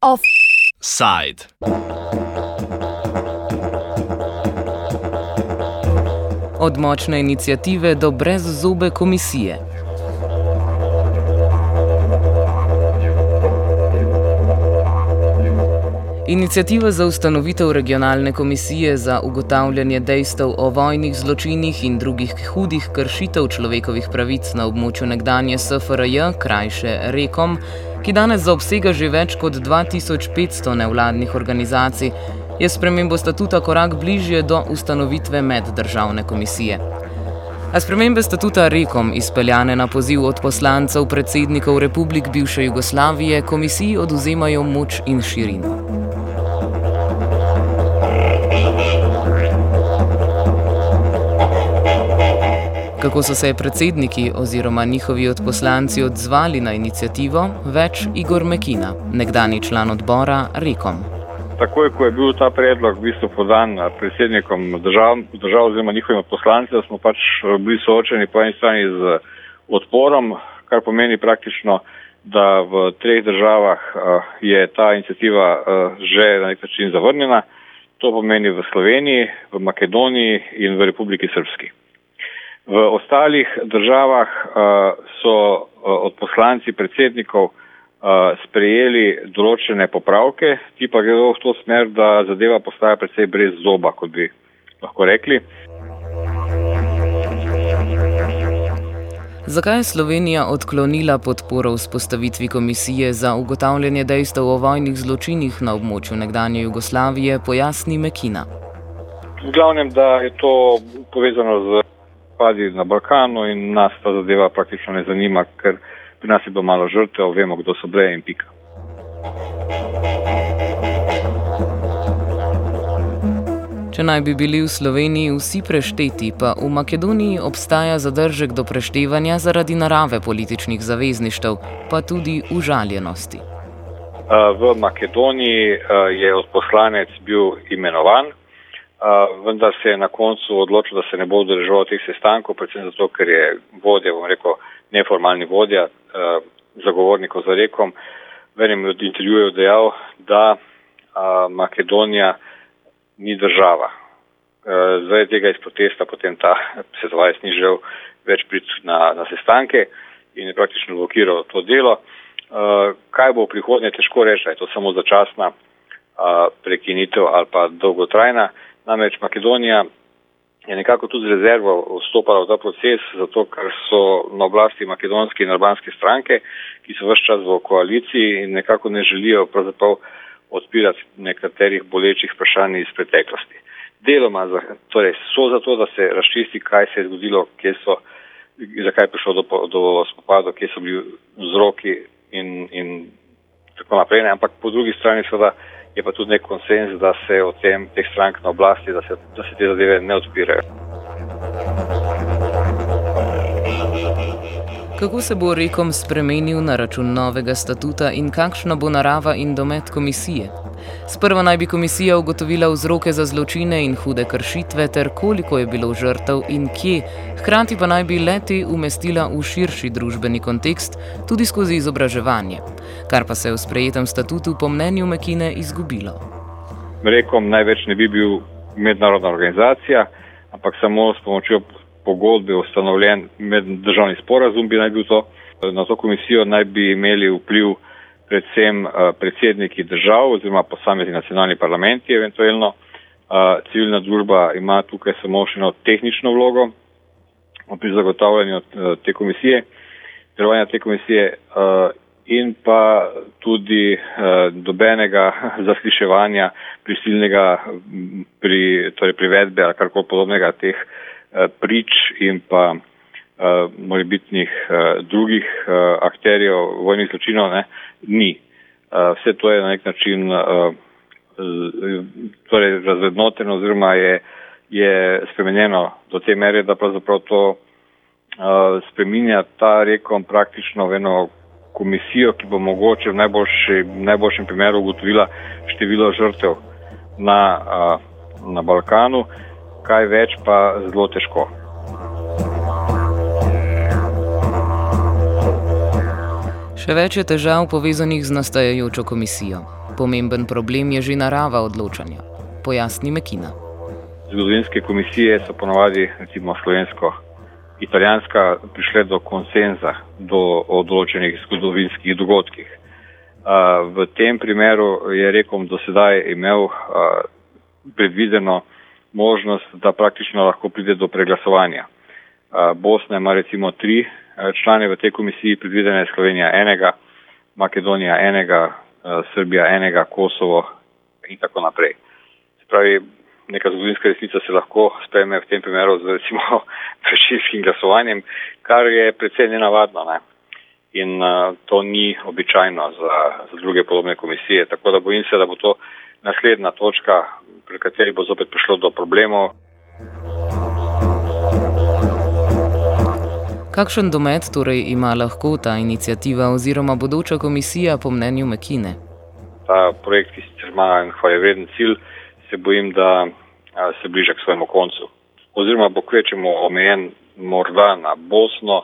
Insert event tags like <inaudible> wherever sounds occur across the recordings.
Offside. Od močne inicijative do brezzobe komisije. Inicijativa za ustanovitev regionalne komisije za ugotavljanje dejstev o vojnih zločinih in drugih hudih kršitev človekovih pravic na območju nekdanje SFRJ, krajše Rekom, ki danes zaobsega že več kot 2500 nevladnih organizacij, je spremembo statuta korak bližje do ustanovitve meddržavne komisije. A spremembe statuta Rekom, izpeljane na poziv od poslancev predsednikov republik bivše Jugoslavije, komisiji oduzemajo moč in širino. Kako so se predsedniki oziroma njihovi odposlanci odzvali na inicijativo, več Igor Mekina, nekdani član odbora Rekom. Takoj, ko je bil ta predlog v bistvu podan predsednikom držav, držav oziroma njihovim poslancem, smo pač bili soočeni po eni strani z odporom, kar pomeni praktično, da v treh državah je ta inicijativa že na nek način zavrnjena. To pomeni v Sloveniji, v Makedoniji in v Republiki Srpski. V ostalih državah so odposlanci predsednikov sprejeli določene popravke, ki pa gredo v to smer, da zadeva postaja predvsej brez zoba, kot bi lahko rekli. Zakaj je Slovenija odklonila podporo vzpostavitvi komisije za ugotavljanje dejstev o vojnih zločinih na območju nekdanje Jugoslavije, pojasni Mekina. V glavnem, da je to povezano z padi na Balkanu in nas ta zadeva praktično ne zanima, ker pri nas je bilo malo žrtev, vemo, kdo so bile in pika. Če naj bi bili v Sloveniji vsi prešteti, pa v Makedoniji obstaja zadržek do preštevanja zaradi narave političnih zavezništev, pa tudi užaljenosti. V Makedoniji je odposlanec bil imenovan, vendar se je na koncu odločil, da se ne bo udeleževal teh sestankov, predvsem zato, ker je vodja, bom rekel, neformalni vodja zagovornikov za rekom, v enem od intervjujev dejal, da Makedonija ni država. Zaradi tega iz protesta potem ta svetovalec ni želel več priti na, na sestanke in je praktično blokiral to delo. Kaj bo v prihodnje, težko reči, je to samo začasna prekinitev ali pa dolgotrajna. Namreč Makedonija je nekako tudi z rezervo vstopala v ta proces, zato ker so na oblasti makedonske in albanske stranke, ki so vse čas v koaliciji in nekako ne želijo pravzaprav odpirati nekaterih bolečih vprašanj iz preteklosti. Deloma za, torej so zato, da se razčisti, kaj se je zgodilo, kje so, zakaj je prišlo do, do spopadov, kje so bili vzroki in, in tako naprej, ne? ampak po drugi strani seveda je pa tudi nek konsens, da se o tem teh strank na oblasti, da se, da se te zadeve ne odpirajo. Kako se bo rekom spremenil na račun novega statuta in kakšna bo narava in domet komisije? Sprva naj bi komisija ugotovila vzroke za zločine in hude kršitve ter koliko je bilo žrtev in kje, hkrati pa naj bi leti umestila v širši družbeni kontekst tudi skozi izobraževanje, kar pa se je v sprejetem statutu po mnenju Mekine izgubilo. Rekom največ ne bi bil mednarodna organizacija, ampak samo s pomočjo pogodbe ustanovljen meddržavni sporazum bi naj bil to. Na to komisijo naj bi imeli vpliv predvsem predsedniki držav oziroma posamezni nacionalni parlamenti eventualno. Civilna družba ima tukaj samo še eno tehnično vlogo pri zagotavljanju te komisije, delovanja te komisije in pa tudi dobenega <laughs> zasliševanja prisilnega pri, torej privedbe ali karkoli podobnega teh prič in pa morebitnih drugih akterjev vojnih zločinov ne, ni. Vse to je na nek način torej razvednoteno oziroma je, je spremenjeno do te mere, da pravzaprav to spreminja ta rekom praktično v eno komisijo, ki bo mogoče v najboljši, najboljšem primeru ugotovila število žrtev na, na Balkanu kaj več pa zelo težko. Še več je težav povezanih z nastajajočo komisijo. Pomemben problem je že narava odločanja. Pojasni Mekina. Zgodovinske komisije so ponovadi, recimo slovensko, italijanska, prišle do konsenza do, o določenih zgodovinskih dogodkih. V tem primeru je rekom do sedaj imel predvideno možnost, da praktično lahko pride do preglasovanja. Bosna ima recimo tri člane v tej komisiji, predvidena je Slovenija enega, Makedonija enega, Srbija enega, Kosovo in tako naprej. Se pravi, neka zgodovinska resnica se lahko spreme v tem primeru z recimo <laughs> večinskim glasovanjem, kar je predvsej nenavadno. Ne? In uh, to ni običajno za, za druge podobne komisije. Tako da bojim se, da bo to naslednja točka, pri kateri bo zopet prišlo do problemov. Kakšen domet torej ima lahko ta inicijativa oziroma bodoča komisija po mnenju Mekine? Ta projekt, ki sicer ima en hvalevreden cilj, se bojim, da se bliža k svojemu koncu. Oziroma bo kvečemo omejen morda na Bosno,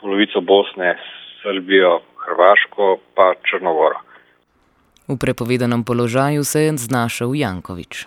polovico Bosne, Srbijo, Hrvaško pa Črnogoro. V prepovedanem položaju se je znašel Jankovič.